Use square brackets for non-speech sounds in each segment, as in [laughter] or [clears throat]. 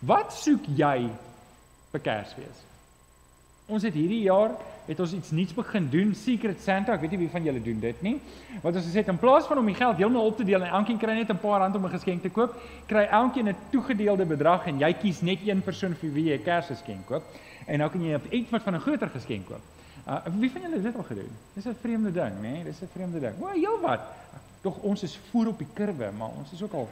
Wat soek jy vir Kersfees? Ons het hierdie jaar het ons iets nuuts begin doen, Secret Santa. Ek weet nie wie van julle doen dit nie. Wat ons gesê het in plaas van om die geld heeltemal op te deel en elkeen kry net 'n paar rand om 'n geskenk te koop, kry elkeen 'n toegedeelde bedrag en jy kies net een persoon vir wie jy 'n Kersgeskenk koop. En nou kan jy op iets wat van 'n groter geskenk koop. Uh wie van julle het dit al gedoen? Dis 'n vreemde ding, né? Nee? Dis 'n vreemde ding. O, heel wat. Tog ons is voor op die kurwe, maar ons is ook al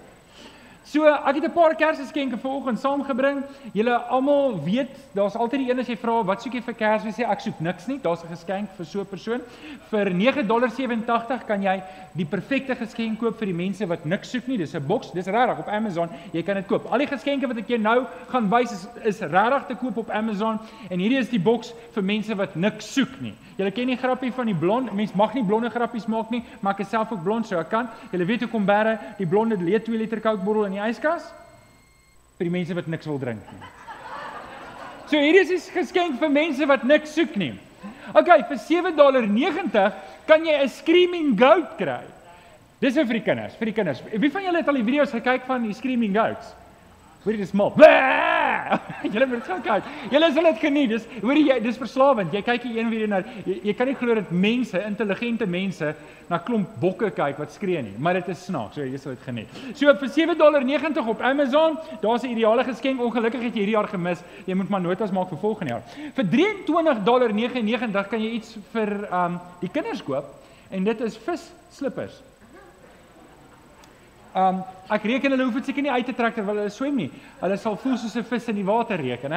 So, ek het 'n paar Kersgeskenke vanoggend saamgebring. Julle almal weet, daar's altyd die een as jy vra, "Wat soek jy vir Kersfees?" sê ek soek niks nie. Daar's 'n geskenk vir so 'n persoon. Vir $9.87 kan jy die perfekte geskenk koop vir die mense wat niks soek nie. Dis 'n boks, dis regtig op Amazon. Jy kan dit koop. Al die geskenke wat ek jou nou gaan wys is is regtig te koop op Amazon en hierdie is die boks vir mense wat niks soek nie. Julle ken die grappie van die blond. Mens mag nie blonde grappies maak nie, maar ek is self ook blond, so ek kan. Julle weet hoe kom bære die blonde leed 2 liter Coke bottel in die yskas vir die mense wat niks wil drink nie. So hierdie is 'n geskenk vir mense wat niks soek nie. OK, vir $7.90 kan jy 'n screaming goat kry. Dis vir die kinders, vir die kinders. Wie van julle het al die video's gekyk van die screaming goats? Hoor jy dis mal? [laughs] Julle moet gaan kyk. Julle sal dit geniet. Dis hoor jy dis verslawend. Jy kyk hier een video na jy, jy kan nie glo dat mense, intelligente mense na klomp bokke kyk wat skree nie, maar dit is snaaks. So jy sal dit geniet. So vir $7.90 op Amazon, daar's 'n ideale geskenk. Ongelukkig het jy hierdie jaar gemis. Jy moet maar notas maak vir volgende jaar. Vir $23.99 kan jy iets vir um die kinders koop en dit is vis slippers. Um ek reken hulle hoef dit seker nie uit te trek terwyl hulle swem nie. Hulle sal voel soos 'n vis in die water reken,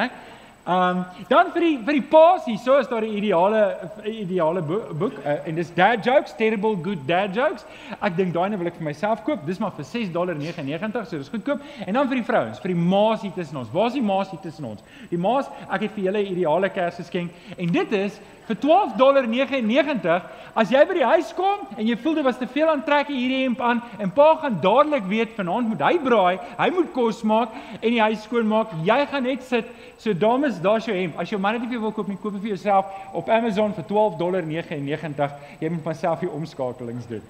hè? Um dan vir die vir die paas hier, so is daar 'n ideale ideale boek uh, en dis dad jokes, terrible good dad jokes. Ek dink daai wil ek vir myself koop. Dis maar vir $6.99, so dis goedkoop. En dan vir die vrouens, vir die maas hier tussen ons. Waar is die maas hier tussen ons? Die maas, ek het vir julle 'n ideale Kersgeskenk en dit is vir $12.99 as jy by die huis kom en jy voel dit was te veel aan trek hierdie hemp aan en pa gaan dadelik weet vanaand moet hy braai, hy moet kos maak en die huis skoon maak. Jy gaan net sit. So dames, daar's jou hemp. As jou man dit nie vir jou wil koop nie, koop dit vir jouself op Amazon vir $12.99. Jy moet myself hier omskakelings doen.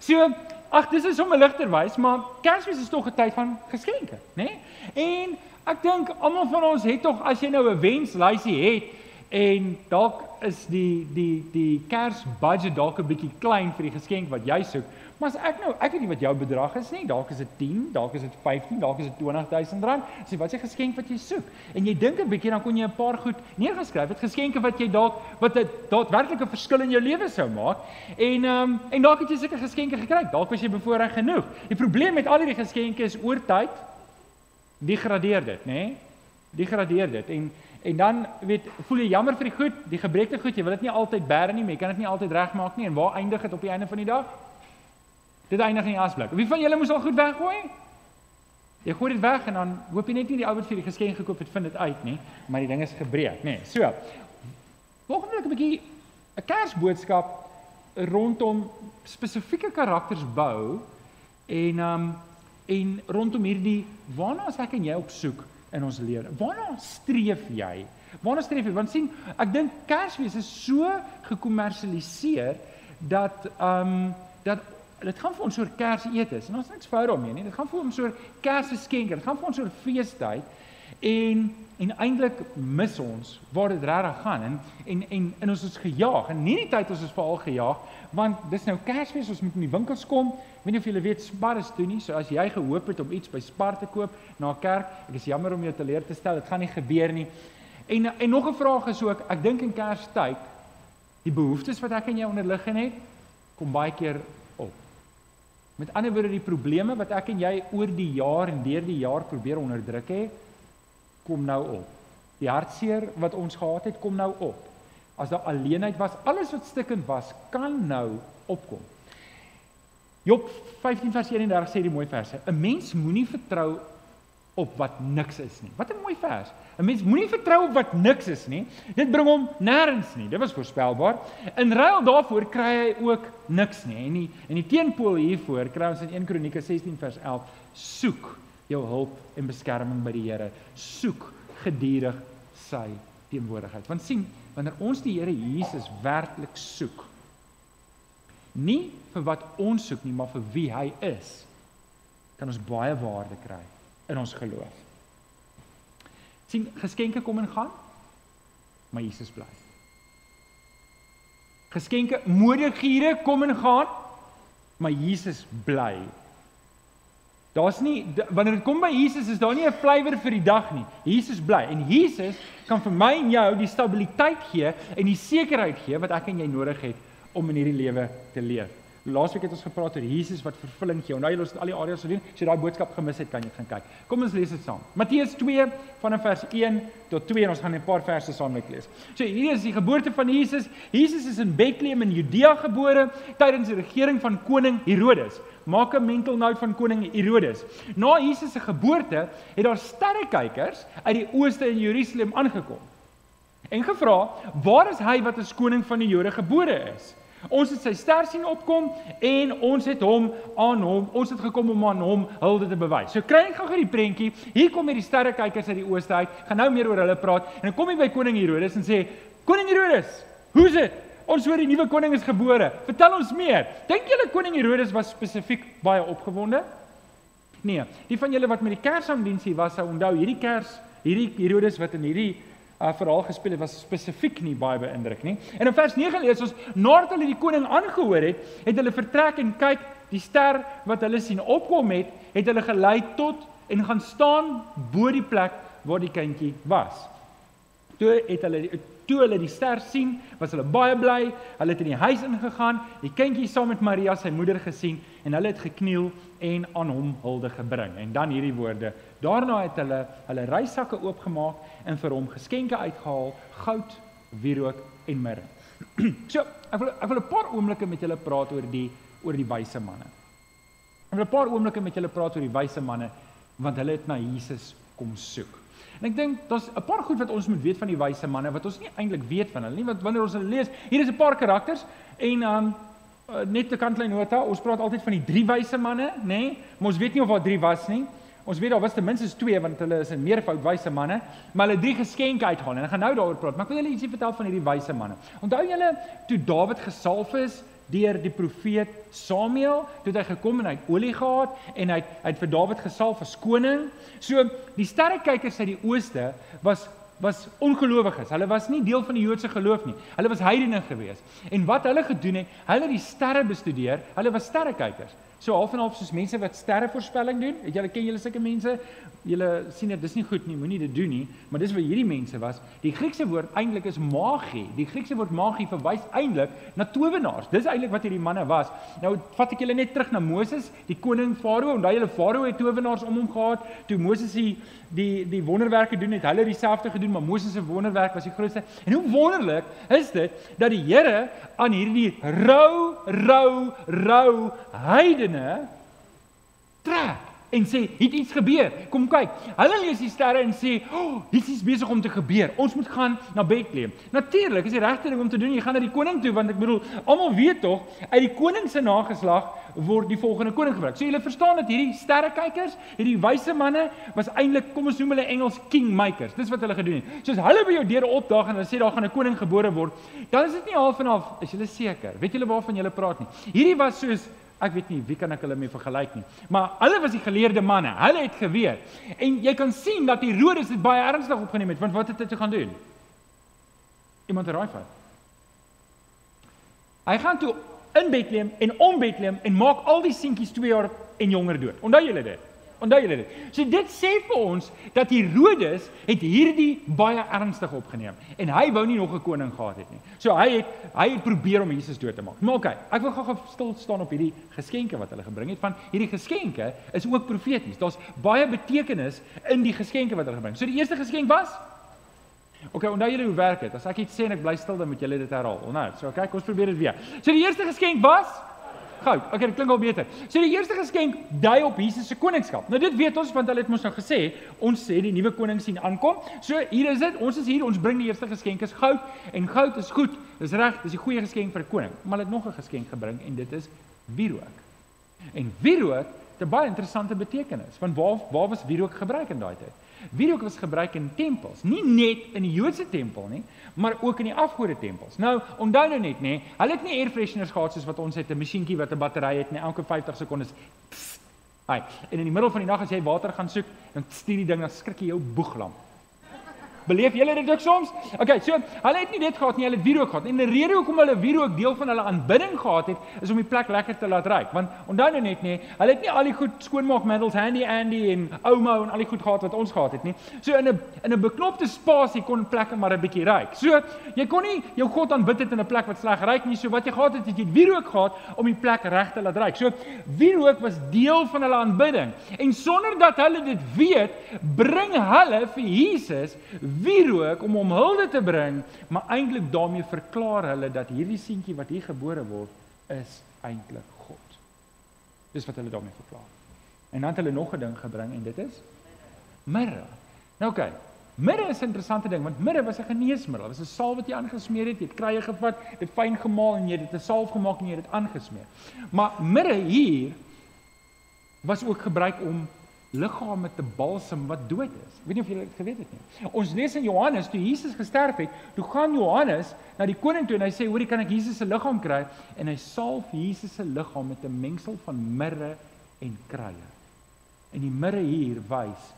So Ag, dis is sommer ligter wys, maar Kersfees is tog 'n tyd van geskenke, né? Nee? En ek dink almal van ons het tog as jy nou 'n wenslysie het, En dalk is die die die Kersbudget dalk 'n bietjie klein vir die geskenk wat jy soek. Maar as ek nou, ek weet nie wat jou bedrag is nie. Dalk is dit 10, dalk is dit 15, dalk is dit 20000 rand. Sê wat is die geskenk wat jy soek? En jy dink 'n bietjie dan kon jy 'n paar goed neergeskryf het geskenke wat jy dalk wat 'n verskil in jou lewe sou maak. En ehm um, en dalk het jy seker geskenke gekry. Dalk was jy bevoorreg genoeg. Die probleem met al hierdie geskenke is oor tyd degradeer dit, nê? Nee? Degradeer dit. En En dan weet voel jy jammer vir die goed, die gebrekte goed, jy wil dit nie altyd bære nie, maar jy kan dit nie altyd regmaak nie en waar eindig dit op die einde van die dag? Dit eindig in die asblik. Wie van julle moes al goed weggooi? Jy gooi dit weg en dan hoop jy net nie die ou wat vir die geskenk gekoop het vind dit uit nie, maar die ding is gebreek, nê. Nee, so. Volgende week 'n bietjie 'n Kersboodskap rondom spesifieke karakters bou en um en rondom hierdie waarna as ek en jy op soek in ons lewe. Waarna streef jy? Waarna streef jy? Want sien, ek dink Kersfees is so gekommersialiseer dat um, dat dit gaan vir ons oor Kersetes en ons niks fout daarmee nie. Dit gaan vir ons oor Kersgeskenke. Dit gaan vir ons oor feestyd. En en eintlik mis ons waar dit regtig gaan. En en en in ons is gejaag. En nie die tyd ons is veral gejaag want dis nou Kersfees ons moet in die winkels kom. Weet nie of julle weet Spar is toe nie. So as jy gehoop het om iets by Spar te koop na 'n kerk ek is jammer om jou te leer te stel. Dit gaan nie gebeur nie. En en nog 'n vraag is ook ek dink in Kerstyd die behoeftes wat ek en jy onderlig het kom baie keer met ander woorde die probleme wat ek en jy oor die jaar en deur die jaar probeer onderdruk het kom nou op. Die hartseer wat ons gehad het, kom nou op. As daar alleenheid was, alles wat stikkend was, kan nou opkom. Job 15 vers 31 sê die mooi verse: 'n Mens moenie vertrou op wat niks is nie. Wat 'n mooi vers. 'n Mens moenie vertrou op wat niks is nie. Dit bring hom nêrens nie. Dit was voorspelbaar. In ruil daarvoor kry hy ook niks nie. En die en die teenpool hiervoor kry ons in 1 Kronieke 16 vers 11: Soek jou hulp en beskerming by die Here. Soek gedurig sy teenwoordigheid. Want sien, wanneer ons die Here Jesus werklik soek, nie vir wat ons soek nie, maar vir wie hy is, kan ons baie waarde kry in ons geloof. Sien geskenke kom en gaan, maar Jesus bly. Geskenke modegiere kom en gaan, maar Jesus bly. Daar's nie wanneer dit kom by Jesus is daar nie 'n flavour vir die dag nie. Jesus bly en Jesus kan vir my en jou die stabiliteit gee en die sekerheid gee wat ek en jy nodig het om in hierdie lewe te leef. Laasweek het ons gepraat oor Jesus wat vervulling gee. Onthou julle ons het al die areas gedoen. As jy daai boodskap gemis het, kan jy gaan kyk. Kom ons lees dit saam. Matteus 2 vanaf vers 1 tot 2 en ons gaan 'n paar verse saam met lees. So hier is die geboorte van Jesus. Jesus is in Bethlehem in Judea gebore tydens die regering van koning Herodes. Maak 'n mental note van koning Herodes. Na Jesus se geboorte het daar sterrekykers uit die ooste in Jerusalem aangekom en gevra: "Waar is hy wat as koning van die Jode gebore is?" Ons het sy ster sien opkom en ons het hom aan hom, ons het gekom om aan hom hulde te bewys. So kry ek gou-gou die prentjie. Hier kom hierdie sterrekykers uit die ooste uit. Gaan nou meer oor hulle praat en dan kom hy by koning Herodes en sê: "Koning Herodes, hoe's dit? Ons hoor die nuwe koning is gebore. Vertel ons meer." Dink julle koning Herodes was spesifiek baie opgewonde? Nee, die van julle wat met die Kersaandiens hier was, sou onthou hierdie Kers, hierdie Herodes wat in hierdie uh, verhaal gespeel het was spesifiek nie baie beïndruk nie. En in vers 9 lees ons nadat hulle die koning aangehoor het, het hulle vertrek en kyk die ster wat hulle sien opkom het, het hulle gelei tot en gaan staan bo die plek waar die kindjie was. Toe het hulle toe hulle die ster sien, was hulle baie bly. Hulle het in die huis ingegaan, die kindjie saam met Maria sy moeder gesien en hulle het gekniel en aan hom hulde gebring. En dan hierdie woorde: Daarna het hulle hulle reissakke oopgemaak en vir hom geskenke uitgehaal: goud, wierook en mirre. [clears throat] so, ek wil ek wil 'n paar oomblikke met julle praat oor die oor die wyse manne. Ek wil 'n paar oomblikke met julle praat oor die wyse manne want hulle het na Jesus kom soek. En ek dink daar's 'n paar goed wat ons moet weet van die wyse manne wat ons nie eintlik weet van hulle nie want wanneer ons hulle lees, hier is 'n paar karakters en um net 'n kantlyn nota, ons praat altyd van die drie wyse manne, nê? Nee? Maar ons weet nie of daar drie was nie. Ons weet daar was ten minste 2 want hulle is 'n meervoud wyse manne, maar hulle drie geskenke uithaal en ek gaan nou daaroor praat, maar ek wil julle ietsie vertel van hierdie wyse manne. Onthou julle toe Dawid gesalf is deur die profeet Samuel, toe hy gekom en hy het olie gehad en hy het, hy het vir Dawid gesalf as koning. So die sterrekykers uit die ooste was was ongelowiges. Hulle was nie deel van die Joodse geloof nie. Hulle was heidene gewees. En wat hulle gedoen het, hulle het die sterre bestudeer. Hulle was sterrekykers. So half en half soos mense wat sterrevoorspelling doen. Het julle ken julle sulke mense? Julle sien dit, dis nie goed nie, moenie dit doen nie, maar dis wat hierdie mense was. Die Griekse woord eintlik is magie. Die Griekse woord magie verwys eintlik na towenaars. Dis eintlik wat hierdie manne was. Nou vat ek julle net terug na Moses, die koning Farao. Onthou julle Farao het towenaars om hom gehad. Toe Moses die die die wonderwerke doen het, hulle dieselfde gedoen, maar Moses se wonderwerk was die grootste. En hoe wonderlik is dit dat die Here aan hierdie rou, rou, rou heidene heidene trek en sê, "Het iets gebeur? Kom kyk." Hulle lees die sterre en sê, "O, oh, iets is besig om te gebeur. Ons moet gaan na Bethlehem." Natuurlik is die regte ding om te doen, jy gaan na die koning toe want ek bedoel, almal weet tog uit die koning se nageslag word die volgende koning gebruik. So julle verstaan dat hierdie sterrekykers, hierdie wyse manne was eintlik, kom ons noem hulle Engels kingmakers. Dis wat hulle gedoen het. Soos hulle by jou deure opdaag en hulle sê daar gaan 'n koning gebore word, dan is dit nie half en half, is julle seker? Weet julle waarvan julle praat nie? Hierdie was soos Ek weet nie wie kan ek hulle mee vergelyk nie. Maar hulle was die geleerde manne. Hulle het geweet. En jy kan sien dat Herodes dit baie ernstig opgeneem het. Want wat het hy te gaan doen? Iemand raai van. Hy gaan toe in Bethlehem en om Bethlehem en maak al die seentjies 2 jaar en jonger dood. Onthou julle dit? Onthou julle dit? So dit sê vir ons dat Herodes het hierdie baie ernstig opgeneem en hy wou nie nog 'n koning gehad het nie. So hy het hy het probeer om Jesus dood te maak. Maar okay, ek wil gou-gou stil staan op hierdie geskenke wat hulle gebring het van hierdie geskenke is ook profeties. Daar's baie betekenis in die geskenke wat hulle gebring. So die eerste geskenk was Okay, onthou julle hoe werk dit? As ek iets sê en ek bly stil dan moet julle dit herhaal. Onthou. So kyk, ons probeer dit weer. So die eerste geskenk was goud. Okay, dit klink al beter. So die eerste geskenk dui op Jesus se koningskap. Nou dit weet ons want hulle het mos nou gesê, ons sê die nuwe koning sien aankom. So hier is dit. Ons is hier, ons bring die eerste geskenk is goud en goud is goed. Dis reg, dis 'n goeie geskenk vir 'n koning. Maar hulle het nog 'n geskenk gebring en dit is wierook. En wierook het 'n baie interessante betekenis. Want waar waar was wierook gebruik in daai tyd? Wierook was gebruik in tempels, nie net in die Joodse tempel nie, maar ook in die afgode tempels. Nou, onthou nou net nê, hulle het nie air fresheners gehad soos wat ons het, 'n masjienkie wat 'n battery het en elke 50 sekondes Ai, en in die middel van die nag as jy water gaan soek, dan stuur die ding dan skrik jy jou boeglam. Beleef julle dit ook soms? Okay, so hulle het nie dit gehad nie, hulle het wierook gehad. En die rede hoekom hulle wierook deel van hulle aanbidding gehad het, is om die plek lekker te laat ruik. Want onthou nou net nie, hulle het nie al die goed skoonmaakmiddels Handy Andy en Omo en al die goed gehad wat ons gehad het nie. So in 'n in 'n beknopte spasie kon plekke maar 'n bietjie ruik. So jy kon nie jou God aanbid het in 'n plek wat sleg ruik nie. So wat jy gehad het, het jy wierook gehad om die plek reg te laat ruik. So wierook was deel van hulle aanbidding. En sonder dat hulle dit weet, bring hulle vir Jesus wierook om hom hulde te bring, maar eintlik daarmee verklaar hulle dat hierdie seentjie wat hier gebore word is eintlik God. Dis wat hulle daarmee verklaar. En dan het hulle nog 'n ding gebring en dit is mirre. Nou. Okay. Mirre is 'n interessante ding want mirre was 'n geneesmiddel. Dit was 'n salf wat jy aangesmeer het, jy het kruie gevat, dit fyn gemaal en jy het dit 'n salf gemaak en jy het dit aangesmeer. Maar mirre hier was ook gebruik om liggame te balsem wat dood is. Ek weet nie of julle dit geweet het nie. Ons lees in Johannes toe Jesus gesterf het, toe gaan Johannes na die koning toe en hy sê, "Hoorie, kan ek Jesus se liggaam kry?" En hy salf Jesus se liggaam met 'n mengsel van mirre en kruie. En die mirre hier wys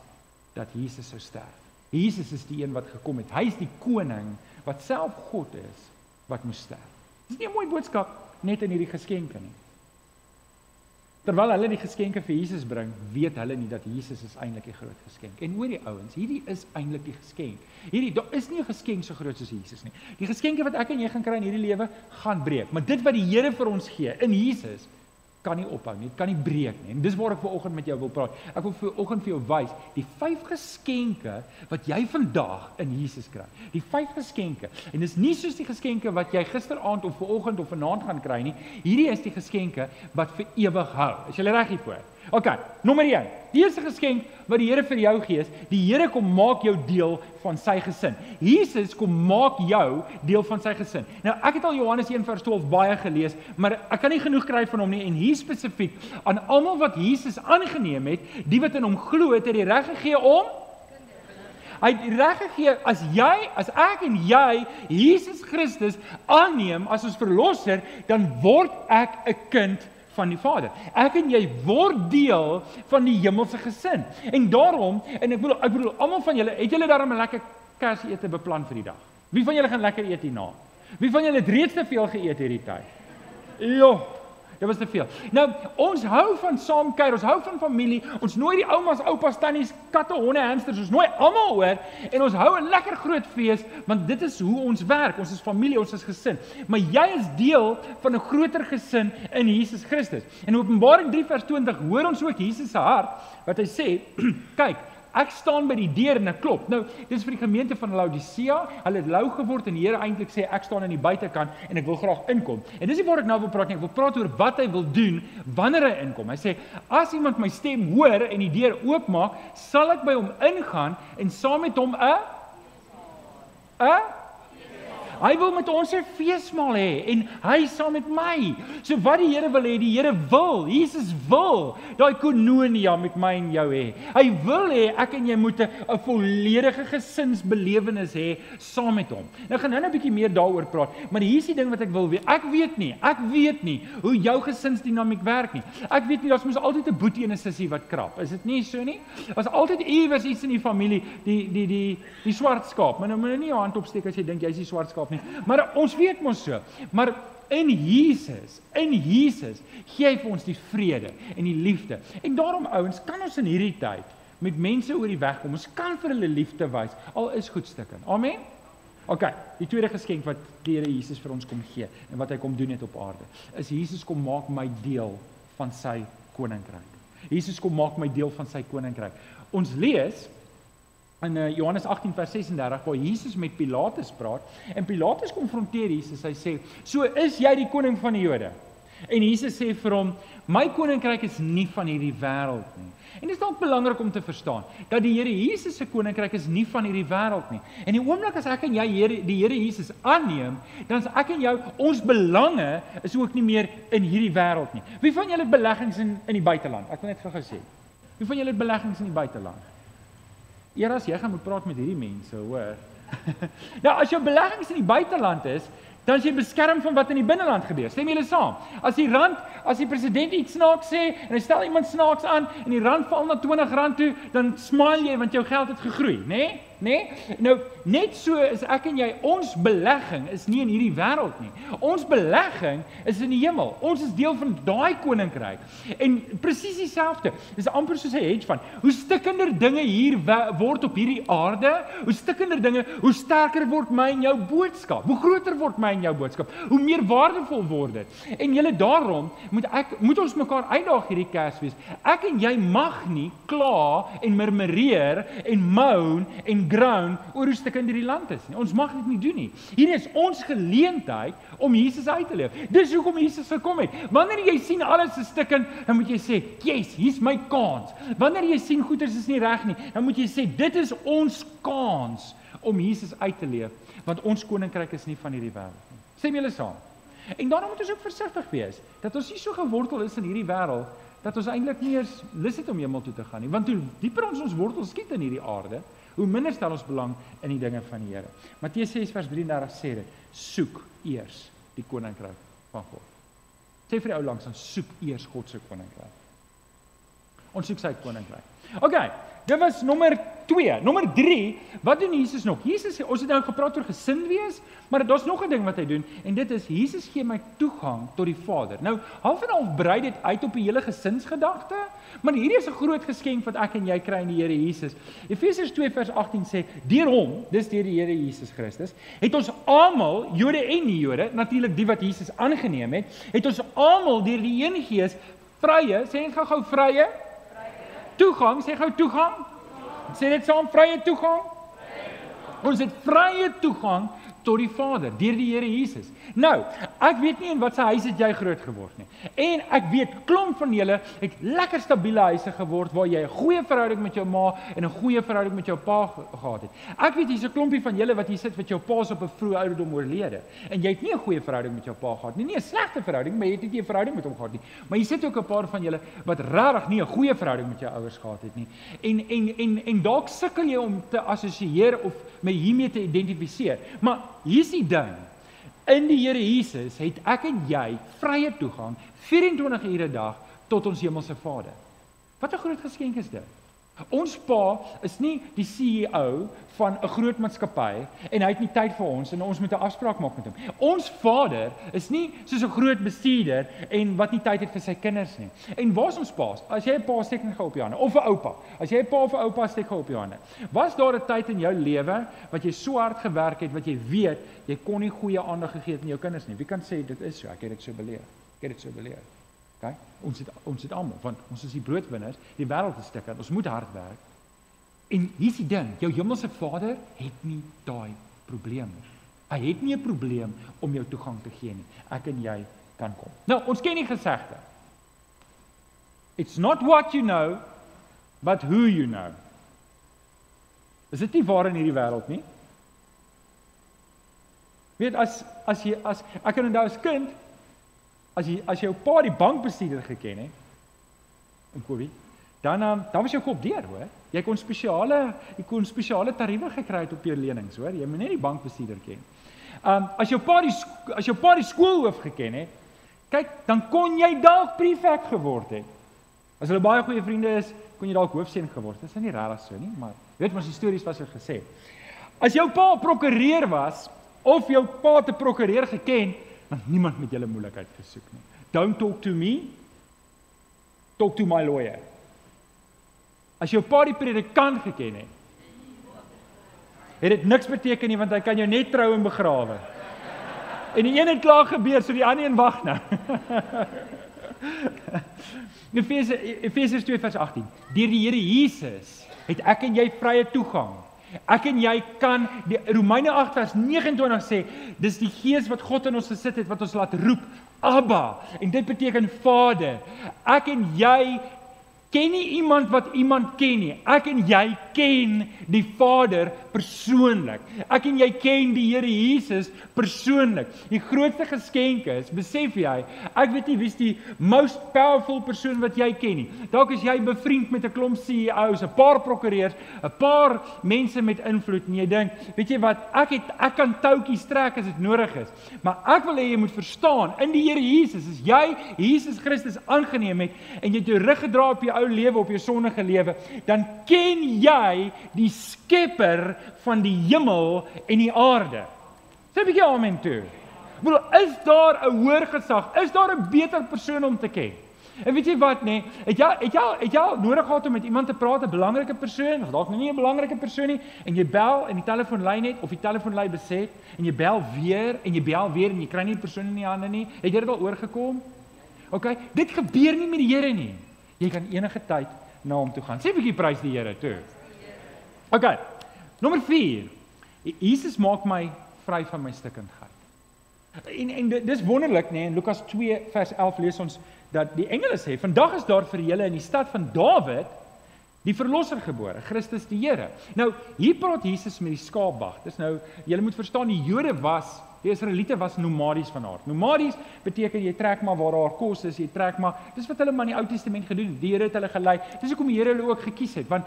dat Jesus sou sterf. Jesus is die een wat gekom het. Hy is die koning wat self God is wat moes sterf. Dis nie 'n mooi boodskap net in hierdie geskenke nie. Terwyl hulle die geskenke vir Jesus bring, weet hulle nie dat Jesus is eintlik die groot geskenk. En hoor die ouens, hierdie is eintlik die geskenk. Hierdie daar is nie 'n geskenk so groot soos Jesus nie. Die geskenke wat ek en jy gaan kry in hierdie lewe gaan breek, maar dit wat die Here vir ons gee in Jesus kan nie ophou nie. Dit kan nie breek nie. En dis waar ek ver oggend met jou wil praat. Ek wil ver oggend vir jou wys die vyf geskenke wat jy vandag in Jesus kry. Die vyf geskenke. En dis nie soos die geskenke wat jy gisteraand of ver oggend of vanaand gaan kry nie. Hierdie is die geskenke wat vir ewig hou. Is jy reg hiervoor? OK, nommer 1. Die eerste geskenk wat die Here vir jou gee is, die Here kom maak jou deel van sy gesin. Jesus kom maak jou deel van sy gesin. Nou, ek het al Johannes 1:12 baie gelees, maar ek kan nie genoeg kry van hom nie en hier spesifiek aan almal wat Jesus aangeneem het, die wat in hom glo, het hy die reg gegee om Hy het reg gegee as jy, as ek en jy Jesus Christus aanneem as ons verlosser, dan word ek 'n kind van die Vader. Ek en jy word deel van die hemelse gesin. En daarom, en ek bedoel ek bedoel almal van julle, het julle daarom 'n lekker Kersete beplan vir die dag? Wie van julle gaan lekker eet hierna? Wie van julle het reeds te veel geëet hierdie tyd? Ja. Dit was te veel. Nou, ons hou van saam kuier, ons hou van familie. Ons nooi die oumas, oupas, tannies, katte, honde, hamsters, ons nooi almal oor en ons hou 'n lekker groot fees want dit is hoe ons werk. Ons is familie, ons is gesin. Maar jy is deel van 'n groter gesin in Jesus Christus. In Openbaring 3 vers 20 hoor ons ook Jesus se hart wat hy sê, [clears throat] kyk, Ek staan by die deur en ek klop. Nou, dis vir die gemeente van Laodicea. Hulle het lou geword en die Here eintlik sê ek staan aan die buitekant en ek wil graag inkom. En dis nie waar ek nou wil praat nie. Ek wil praat oor wat hy wil doen wanneer hy inkom. Hy sê as iemand my stem hoor en die deur oopmaak, sal ek by hom ingaan en saam met hom 'n 'n Hy wil met ons 'n feesmaal hê en hy saam met my. So wat die Here wil hê, die Here wil, Jesus wil daai koinonia met my en jou hê. Hy wil hê ek en jy moet 'n volledige gesinsbelewenis hê saam met hom. Nou gaan nou 'n bietjie meer daaroor praat, maar hier's die ding wat ek wil weet. Ek weet nie, ek weet nie hoe jou gesinsdinamiek werk nie. Ek weet nie daar's mos altyd 'n boetie en 'n sussie wat krap. Is dit nie so nie? Daar's altyd iewers iets in die familie, die die die die swart skaap. Maar nou moet jy nie jou hand opsteek as jy dink jy's die swart skaap nie. Maar ons weet mos so. Maar in Jesus, in Jesus gee hy vir ons die vrede en die liefde. En daarom ouens, kan ons in hierdie tyd met mense oor die weg kom. Ons kan vir hulle liefde wys al is goedstukken. Amen. OK, die tweede geskenk wat die Here Jesus vir ons kom gee en wat hy kom doen het op aarde, is Jesus kom maak my deel van sy koninkryk. Jesus kom maak my deel van sy koninkryk. Ons lees in uh, Johannes 18 vers 36 waar Jesus met Pilatus praat en Pilatus konfronteer Jesus. Hy sê: "So is jy die koning van die Jode?" En Jesus sê vir hom: "My koninkryk is nie van hierdie wêreld nie." En dit is dalk belangrik om te verstaan dat die Here Jesus se koninkryk is nie van hierdie wêreld nie. En die oomblik as ek en jy Here die Here Jesus aanneem, dan is ek en jou ons belange is ook nie meer in hierdie wêreld nie. Wie van julle het beleggings in in die buiteland? Ek wil net gou-gou sê. Wie van julle het beleggings in die buiteland? Eers jy gaan moet praat met hierdie mense, hoor. [laughs] nou as jou beleggings in die buiteland is, dan is jy beskerm van wat in die binneland gebeur. Stem julle saam? As die rand, as die president iets snaaks sê en hy stel iemand snaaks aan en die rand val na R20 toe, dan smile jy want jou geld het gegroei, né? Nee? Nê? Nee? Nou net so is ek en jy ons belegging is nie in hierdie wêreld nie. Ons belegging is in die hemel. Ons is deel van daai koninkryk. En presies dieselfde. Dis amper soos 'n hedge van hoe stikkender dinge hier word op hierdie aarde, hoe stikkender dinge, hoe sterker word my en jou boodskap. Hoe groter word my en jou boodskap, hoe meer waardevol word dit. En julle daarom moet ek moet ons mekaar uitdaag hierdie Kersfees. Ek en jy mag nie kla en murmureer en moan en ground oor hoe stik in hierdie land is nie. Ons mag dit nie doen nie. Hier is ons geleentheid om Jesus uit te leef. Dis hoekom Jesus gekom het. Wanneer jy sien alles is stikken, dan moet jy sê, "Yes, hier's my kans." Wanneer jy sien goeders is nie reg nie, dan moet jy sê, "Dit is ons kans om Jesus uit te leef, want ons koninkryk is nie van hierdie wêreld nie." Sê my julle saam. En daarom moet ons ook versigtig wees dat ons nie so gewortel is in hierdie wêreld dat ons eintlik nie eens lus het om hemel toe te gaan nie, want hoe dieper ons ons wortels skiet in hierdie aarde, hoe minder stel ons belang in die dinge van die Here. Matteus 6 vers 33 sê dit: Soek eers die koninkryk van God. Sê vir die ou langs dan soek eers God se koninkryk. Ons soek sy koninkryk. OK, dit was nommer 2. Nommer 3, wat doen Jesus nog? Jesus sê ons het nou gepraat oor gesind wees, maar daar's nog 'n ding wat hy doen en dit is Jesus gee my toegang tot die Vader. Nou, half en half brei dit uit op die hele gesinsgedagte, maar hierdie is 'n groot geskenk wat ek en jy kry in die Here Jesus. Efesiërs 2 vers 18 sê: "Deur hom, dis deur die Here Jesus Christus, het ons almal, Jode en nie-Jode, natuurlik die wat Jesus aangeneem het, het ons almal deur die een Gees vrye, sê net gou-gou vrye toegang, sê gou toegang Sê dit saam vrye toegang. Ons het vrye toegang tot die Vader deur die Here Jesus. Nou, ek weet nie in watter huis het jy groot geword nie. En ek weet klomp van julle het lekker stabiele huise geword waar jy 'n goeie verhouding met jou ma en 'n goeie verhouding met jou pa gehad het. Ek weet hier's 'n klompie van julle wat hier sit wat jou pa's op 'n vroeë ouderdom oorlede en jy het nie 'n goeie verhouding met jou pa gehad nie. Nie 'n slegte verhouding, maar jy het nie 'n verhouding met hom gehad nie. Maar hier sit ook 'n paar van julle wat regtig nie 'n goeie verhouding met jou ouers gehad het nie. En en en en dalk sukkel jy om te assosieer of met hiermee te identifiseer. Maar hier's die ding. In die Here Jesus het ek en jy vrye toegang 24 ure 'n dag tot ons hemelse Vader. Wat 'n groot geskenk is dit. Ons pa is nie die CEO van 'n groot maatskappy en hy het nie tyd vir ons en ons moet 'n afspraak maak met hom. Ons Vader is nie soos 'n groot bestuurder en wat nie tyd het vir sy kinders nie. En waar's ons pa? As jy 'n pa steek net gou op jou hande of 'n oupa. As jy 'n pa of 'n oupa steek gou op jou hande. Was daar 'n tyd in jou lewe wat jy so hard gewerk het wat jy weet jy kon nie goeie aandag gegee het aan jou kinders nie? Wie kan sê dit is so? Ek het dit so beleef. Ek het dit so beleef. OK? Ons het ons het almal want ons is die broodwinners. Die wêreld is stik. Ons moet hard werk. En hier's die ding, jou hemelse Vader het nie daai probleem nie. Hy het nie 'n probleem om jou toegang te gee nie. Ek en jy kan kom. Nou, ons ken die gesegde. It's not what you know, but who you know. Is dit nie waar in hierdie wêreld nie? Weet as as jy as ek kan onthou as kind as jy as jou pa die bankbestuurder geken het in Covid, dan um, dan was jou kop deur, hoor. Jy kon spesiale jy kon spesiale tariewe gekry het op jou lenings, hoor. Jy moet net die bankbestuurder ken. Um as jou pa die as jou pa die skoolhoof geken het, kyk, dan kon jy dalk prefek geword het. As hulle baie goeie vriende is, kon jy dalk hoofseun geword het. Dit is nie regtig so nie, maar weet mos die stories was so gesê. As jou pa prokureur was of jou pa te prokureur geken, dan niemand met julle moeilikheid gesoek nie. Don't talk to me. Talk to my lawyer. As jou pa die predikant geken het, het dit niks beteken nie want hy kan jou net trou en begrawe. En die een het klaar gebeur, so die ander een wag nou. [laughs] Efesiërs Efesiërs 2 vers 18. Deur die Here Jesus het ek en jy vrye toegang Ek en jy kan die Romeine 8 vers 29 sê, dis die Gees wat God in ons gesit het wat ons laat roep Abba en dit beteken Vader. Ek en jy ken nie iemand wat iemand ken nie. Ek en jy ken die Vader persoonlik. Ek en jy ken die Here Jesus persoonlik. Die grootste geskenk is, besef jy, ek weet nie wie's die most powerful persoon wat jy ken nie. Dalk is jy bevriend met 'n klomp CEOs, 'n paar prokureurs, 'n paar mense met invloed en jy dink, weet jy wat, ek het ek kan toutjies trek as dit nodig is. Maar ek wil hê jy moet verstaan, in die Here Jesus is jy Jesus Christus aangeneem het en jy het jou rug gedra op jou ou lewe, op jou sondige lewe, dan ken jy die skepper van die hemel en die aarde. Sê 'n bietjie amen toe. Bro, is daar 'n hoër gesag? Is daar 'n beter persoon om te ken? En weet jy wat nê? Nee, het jy het jy het jy nodig gehad om met iemand te praat, 'n belangrike persoon, of dalk nie 'n belangrike persoon nie, en jy bel en die telefoonlyn net of die telefoonlyn beset en jy bel weer en jy bel weer en jy kry nie die persoon in die hande nie. Het jy dit al oorgekom? OK, dit gebeur nie met die Here nie. Jy kan enige tyd na hom toe gaan. Sê 'n bietjie prys die Here toe. OK. Nommer 4. Jesus maak my vry van my stikkindheid. En en dis wonderlik nê, nee, in Lukas 2 vers 11 lees ons dat die engele sê, "Vandag is daar vir julle in die stad van Dawid die verlosser gebore, Christus die Here." Nou, hier praat Jesus met die skaapwag. Dis nou, julle moet verstaan die Jode was Die Israeliete was nomadies van aard. Nomadies beteken jy trek maar waar daar kos is, jy trek maar. Dis wat hulle maar in die Ou Testament gedoen het. Die Here het hulle gelei. Dis hoekom die Here hulle ook gekies het, want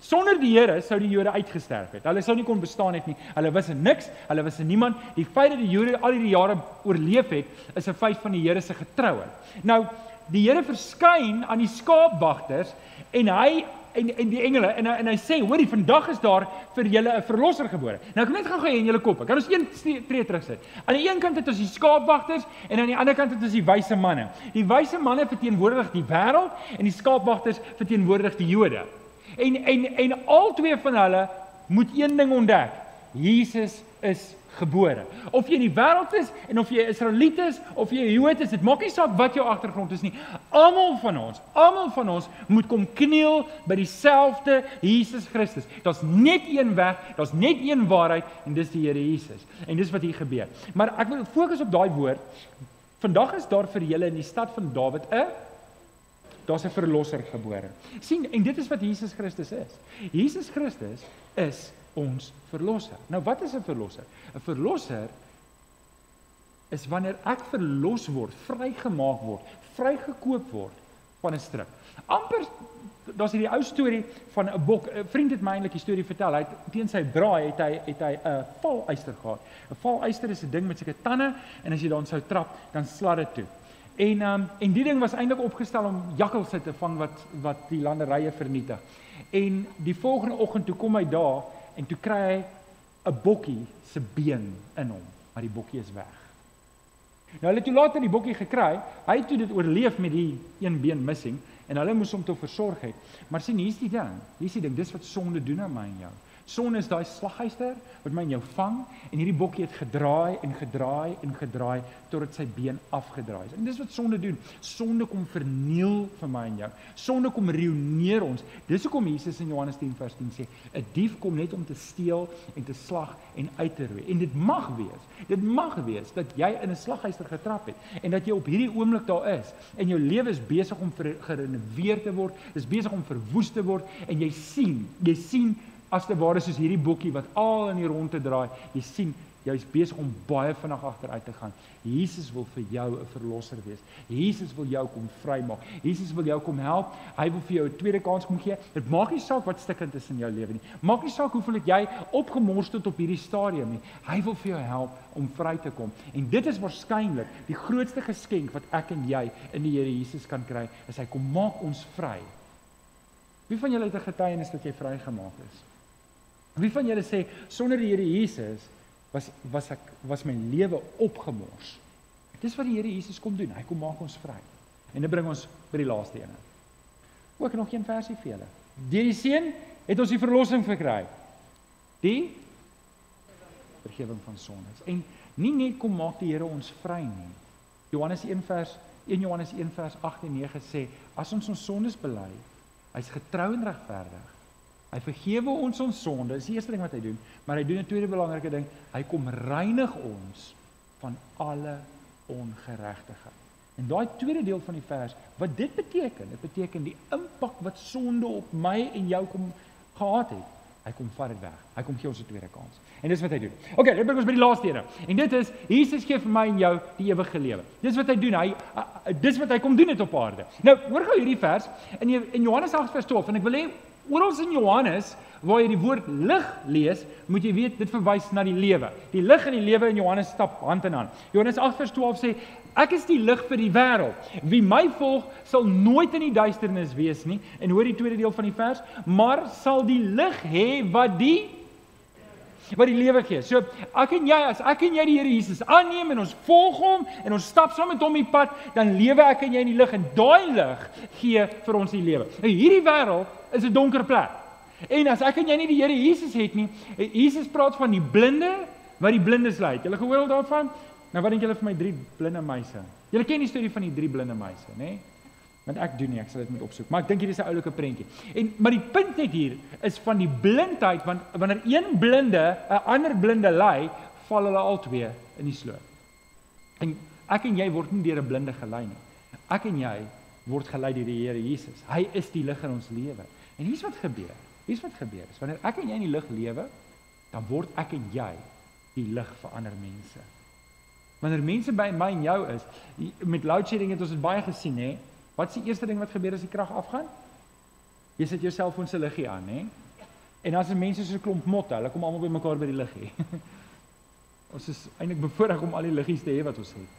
sonder die Here sou die Jode uitgesterf het. Hulle sou nie kon bestaan het nie. Hulle was niks, hulle was niemand. Die feit dat die Jode al hierdie jare oorleef het, is 'n feit van die Here se getrouheid. Nou, die Here verskyn aan die skaapwagters en hy en en die engele en en hy sê hoorie vandag is daar vir julle 'n verlosser gebore. Nou wil net gou-gou in julle koppe. Kan ons een tree terug sit? Aan die een kant het ons die skaapwagters en aan die ander kant het ons die wyse manne. Die wyse manne verteenwoordig die wêreld en die skaapwagters verteenwoordig die Jode. En en en al twee van hulle moet een ding ontdek. Jesus is gebore. Of jy in die wêreld is en of jy Israeliet is of jy Jood is, dit maak nie saak wat jou agtergrond is nie. Almal van ons, almal van ons moet kom kniel by dieselfde Jesus Christus. Daar's net een weg, daar's net een waarheid en dis die Here Jesus. En dis wat hier gebeur. Maar ek wil fokus op daai woord. Vandag is daar vir julle in die stad van Dawid 'n daar's 'n verlosser gebore. sien en dit is wat Jesus Christus is. Jesus Christus is ons verlosser. Nou wat is 'n verlosser? 'n Verlosser is wanneer ek verlos word, vrygemaak word, vrygekoop word van 'n stryk. Amper daar's hierdie ou storie van 'n bok. 'n Vriend het my eintlik die storie vertel. Hy het teen sy braai het hy het hy 'n valuister gehad. 'n Valuister is 'n ding met sulke tande en as jy daarin sou trap, dan slat dit toe. En um, en die ding was eintlik opgestel om jakkalse te vang wat wat die landerye vernietig. En die volgende oggend toe kom hy daar en toe kry hy 'n bokkie se been in hom, maar die bokkie is weg. Nou hulle het toe later die bokkie gekry. Hy het toe dit oorleef met die een been missing en hulle moes hom toe versorg het. Maar sien, hier's die ding. Hier's die ding, dis wat sonde doen aan my en jou. Son is daai slaghuister wat my en jou vang en hierdie bokkie het gedraai en gedraai en gedraai totdat sy been afgedraai is. En dis wat sonde doen. Sonde kom verniel vir my en jou. Sonde kom reuneer ons. Dis hoekom Jesus in Johannes 10 vers 10 sê, 'n dief kom net om te steel en te slag en uit te roei. En dit mag wees. Dit mag wees dat jy in 'n slaghuister getrap het en dat jy op hierdie oomblik daar is en jou lewe is besig om gerenoveer te word, is besig om verwoes te word en jy sien, jy sien as te ware soos hierdie boekie wat al in die rondte draai. Jy sien, jy's besig om baie vinnig agteruit te gaan. Jesus wil vir jou 'n verlosser wees. Jesus wil jou kom vrymaak. Jesus wil jou kom help. Hy wil vir jou 'n tweede kans kom gee. Dit maak nie saak wat stikkend is in jou lewe nie. Maak nie saak hoeveel het jy opgemors tot op hierdie stadium nie. Hy wil vir jou help om vry te kom. En dit is waarskynlik die grootste geskenk wat ek en jy in die Here Jesus kan kry, is hy kom maak ons vry. Wie van julle het 'n getuienis dat jy vrygemaak is? Wie van julle sê sonder die Here Jesus was was ek was my lewe opgemors. Dis wat die Here Jesus kom doen. Hy kom maak ons vry. En dit bring ons by die laaste een. Ook nog een versie vir julle. Deur die seun het ons die verlossing verkry. Die vergifnis van sondes. En nie net kom maak die Here ons vry nie. Johannes 1 vers 1 Johannes 1 vers 8 en 9 sê as ons ons sondes bely, hy's getrou en regverdig Hy vergewe ons ons sonde. Dis die eerste ding wat hy doen, maar hy doen 'n tweede belangrike ding. Hy kom reinig ons van alle ongeregtigheid. En daai tweede deel van die vers, wat dit beteken? Dit beteken die impak wat sonde op my en jou kom gehaat het, hy kom vat dit weg. Hy kom gee ons 'n tweede kans. En dis wat hy doen. OK, dit bring ons by die laaste ene. En dit is Jesus gee vir my en jou die ewige lewe. Dis wat hy doen. Hy dis wat hy kom doen het op aarde. Nou, hoor gou hierdie vers in in Johannes 8 vers 12 en ek wil hê oral in Johannes waar jy die woord lig lees, moet jy weet dit verwys na die lewe. Die lig en die lewe in Johannes stap hand in hand. Johannes 8 vers 12 sê ek is die lig vir die wêreld. Wie my volg, sal nooit in die duisternis wees nie. En hoor die tweede deel van die vers, maar sal die lig hê wat die wat die lewe gee. So ek en jy as ek en jy die Here Jesus aanneem en ons volg hom en ons stap saam met hom die pad, dan lewe ek en jy in die lig en daai lig gee vir ons die lewe. Nou hierdie wêreld is 'n donker plek. En as ek en jy nie die Here Jesus het nie, Jesus praat van die blinde wat die blindes lei. Julle gehoor al daarvan? Nou wat dink julle van my drie blinde meise? Julle ken die storie van die drie blinde meise, nê? Nee? Want ek doen nie, ek sal dit moet opsoek. Maar ek dink hier is 'n oulike prentjie. En maar die punt net hier is van die blindheid want wanneer een blinde 'n ander blinde lei, val hulle albei in die sloot. En ek en jy word nie deur 'n blinde gelei nie. Ek en jy word gelei deur die Here Jesus. Hy is die lig in ons lewe. En hier's wat gebeur. Hier's wat gebeur. Is wanneer ek en jy in die lig lewe, dan word ek en jy die lig vir ander mense. Wanneer mense by my en jou is, met load shedding het ons dit baie gesien, hè? Wat is die eerste ding wat gebeur as die krag afgaan? Jy sit jou selfoon se liggie aan, hè? En as 'n mense so 'n klomp motte, hulle kom almal by mekaar by die liggie. [laughs] ons is eintlik bevoorreg om al die liggies te hê wat ons het.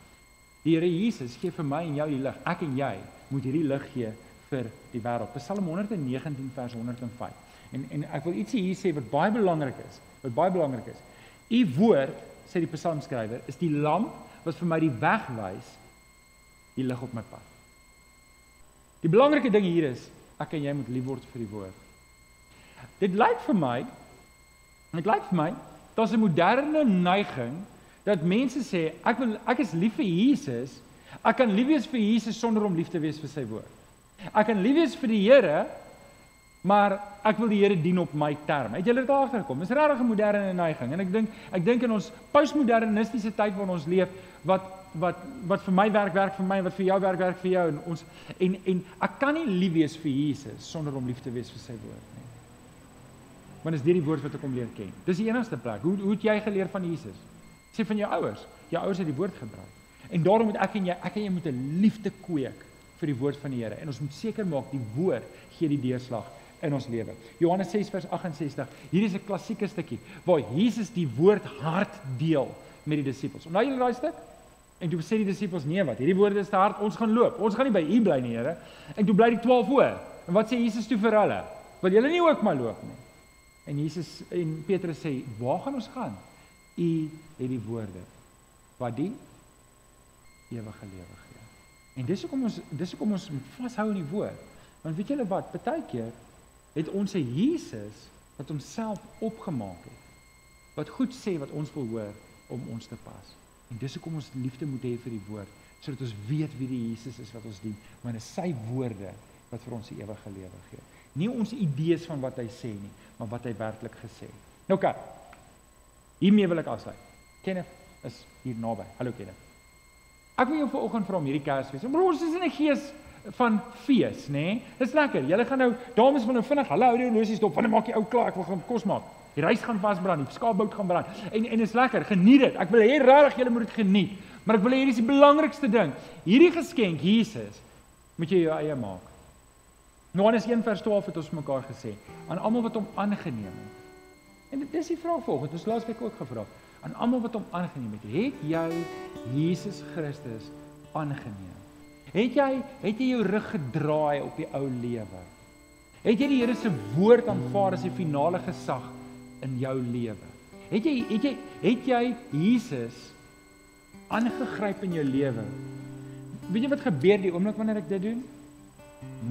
Die Here Jesus gee vir my en jou die lig. Ek en jy moet hierdie lig gee vir die wêreld. Psalm 119 vers 105. En en ek wil ietsie hier sê wat baie belangrik is. Wat baie belangrik is. U woord, sê die psalmskrywer, is die lamp wat vir my die weg wys, die lig op my pad. Die belangrike ding hier is ek en jy moet lief word vir die woord. Dit lyk vir my dit lyk vir my daar's 'n moderne neiging dat mense sê ek wil ek is lief vir Jesus. Ek kan lief wees vir Jesus sonder om lief te wees vir sy woord. Ek kan lief wees vir die Here Maar ek wil die Here dien op my term. Het julle dit agtergekom? Dis regtig 'n moderne neiging en ek dink ek dink in ons postmodernistiese tyd waarin ons leef wat wat wat vir my werk werk vir my wat vir jou werk werk vir jou en ons en en ek kan nie lief wees vir Jesus sonder om lief te wees vir sy woord nie. Want is dit die woord wat ek hom leer ken. Dis die enigste plek. Hoe hoe het jy geleer van Jesus? Sê van jou ouers. Jou ouers het die woord gebruik. En daarom moet ek en jy ek en jy moet 'n liefde kweek vir die woord van die Here en ons moet seker maak die woord gee die deurslag in ons lewe. Johannes 6 vers 68. Hier is 'n klassieke stukkie waar Jesus die woord hard deel met die disippels. Onthou julle daai stuk? En toe sê die disippels: "Nee, wat? Hierdie woorde is te hard. Ons gaan loop. Ons gaan nie by U bly nie, Here." En toe bly die 12 hoor. En wat sê Jesus toe vir hulle? "Wil julle nie ook maar loop nie?" En Jesus en Petrus sê: "Waar gaan ons gaan? U het die woorde wat die ewige lewe gee." En dis hoekom ons dis hoekom ons moet vashou aan die woord. Want weet julle wat? Partykeer het ons 'n Jesus wat homself opgemaak het. Wat goed sê wat ons wil hoor om ons te pas. En dis hoekom ons liefde moet hê vir die woord, sodat ons weet wie die Jesus is wat ons dien, want dit is sy woorde wat vir ons die ewige lewe gee. Nie ons idees van wat hy sê nie, maar wat hy werklik gesê het. Nou kyk. Hiermee wil ek afsluit. Kenneth is hier naby. Hallo Kenneth. Ek wil jou vanoggend vra om hierdie Kersfees. Ons is in 'n gees van fees, nê? Nee? Dis lekker. Julle gaan nou dames wil nou vinnig hulle hou die horlosie stop. Wanneer maak jy ou klaar? Ek wil gaan kos maak. Die rys gaan vasbrand, die skaapbout gaan brand. En en is lekker. Geniet dit. Ek wil hê regtig julle moet dit geniet. Maar ek wil hê hier is die belangrikste ding. Hierdie geskenk Jesus moet jy jou eie maak. Johannes 1 vers 12 het ons mekaar gesê aan almal wat hom aangeneem het. En dit is die vraag volgens. Ons laasweek ook gevra. Aan almal wat hom aangeneem het, het jy Jesus Christus aangeneem? Het jy het jy jou rug gedraai op die ou lewe? Het jy die Here se woord aanvaar as die finale gesag in jou lewe? Het jy het jy het jy Jesus aangegryp in jou lewe? Weet jy wat gebeur die oomblik wanneer ek dit doen?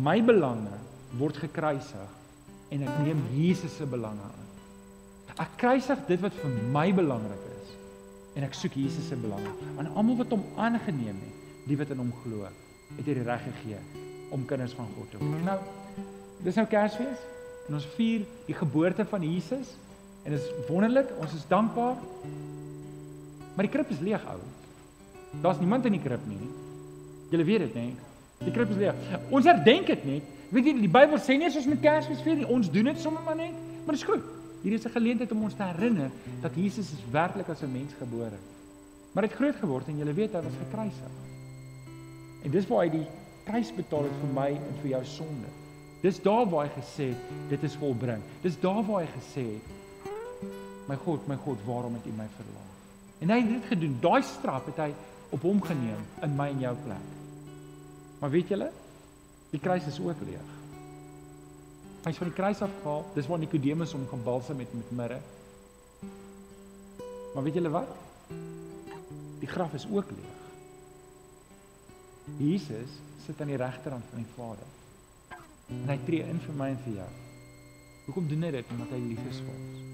My belange word gekruisig en ek neem Jesus se belange aan. Ek kruisig dit wat vir my belangrik is en ek soek Jesus se belange aan almal wat hom aangeneem het, die wat in hom glo het hy die reg gegee om kinders van God te word. Nou, dis nou Kersfees en ons vier die geboorte van Jesus en dit is wonderlik, ons is dankbaar. Maar die krib is leeg ou. Daar's niemand in die krib nie. Julle weet dit, nê? Die krib is leeg. Ons herdenk dit net Weet jy, die Bybel sê nie ons moet Kersfees vier nie. Ons doen dit sommer maar net, maar dit is goed. Hier is 'n geleentheid om ons te herinner dat Jesus is werklik as 'n mens gebore. Maar hy het groot geword en jy weet hy was gekruisig. En dis waar hy die prys betaal het vir my en vir jou sonde. Dis daar waar hy gesê het dit is volbring. Dis daar waar hy gesê het My God, my God, waarom het U my verlaat? En hy het dit gedoen. Daai straf het hy op hom geneem in my en jou plek. Maar weet julle? Die kruis is ook leeg. Hy is van die kruis afgehaal. Dis waar Nikodemus hom gebalsam met met mirre. Maar weet julle wat? Die graf is ook leeg. Jesus sit aan die regterhand van die Vader. En hy tree in vir my en vir jou. Hoekom doen hy dit? Omdat hy lief is vir ons.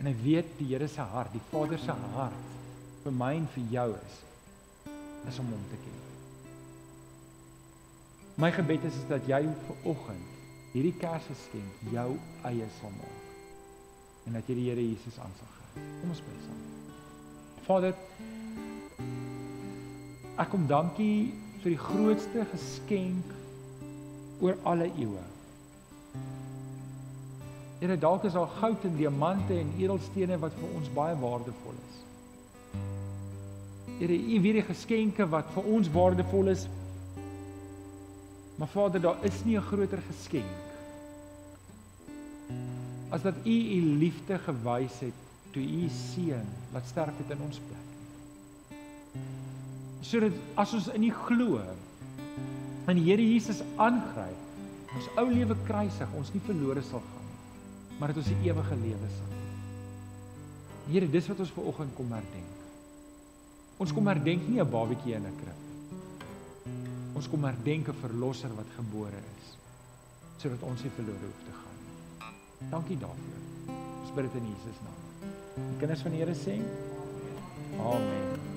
En hy weet die Here se hart, die Vader se hart vir my en vir jou is is om hom te ken. My gebed is, is dat jy vir oggend hierdie Kersgeskenk jou eie sal maak en dat jy die Here Jesus aansag gee. Kom ons bid saam. Vader, ek kom dankie vir die grootste geskenk oor alle eeue. Here, dalk is daar goud en diamante en edelstene wat vir ons baie waardevol is. Here, U weet die geskenke wat vir ons waardevol is. Maar Vader, daar is nie 'n groter geskenk as dat U U liefde gewys het toe U seun wat sterf het in ons plek. Sodat as ons in U glo en die Here Jesus aangryp, ons ou lewe kruisig, ons nie verlore sal gaan maar dat ons die ewige lewe sal hê. Here, dis wat ons ver oggend kom herdenk. Ons kom herdenk nie 'n babatjie in 'n krib. Ons kom herdenk 'n verlosser wat gebore is sodat ons nie verlore hoef te gaan nie. Dankie daarvoor. Ons bid dit in Jesus naam. Die kinders van die Here sê: Amen.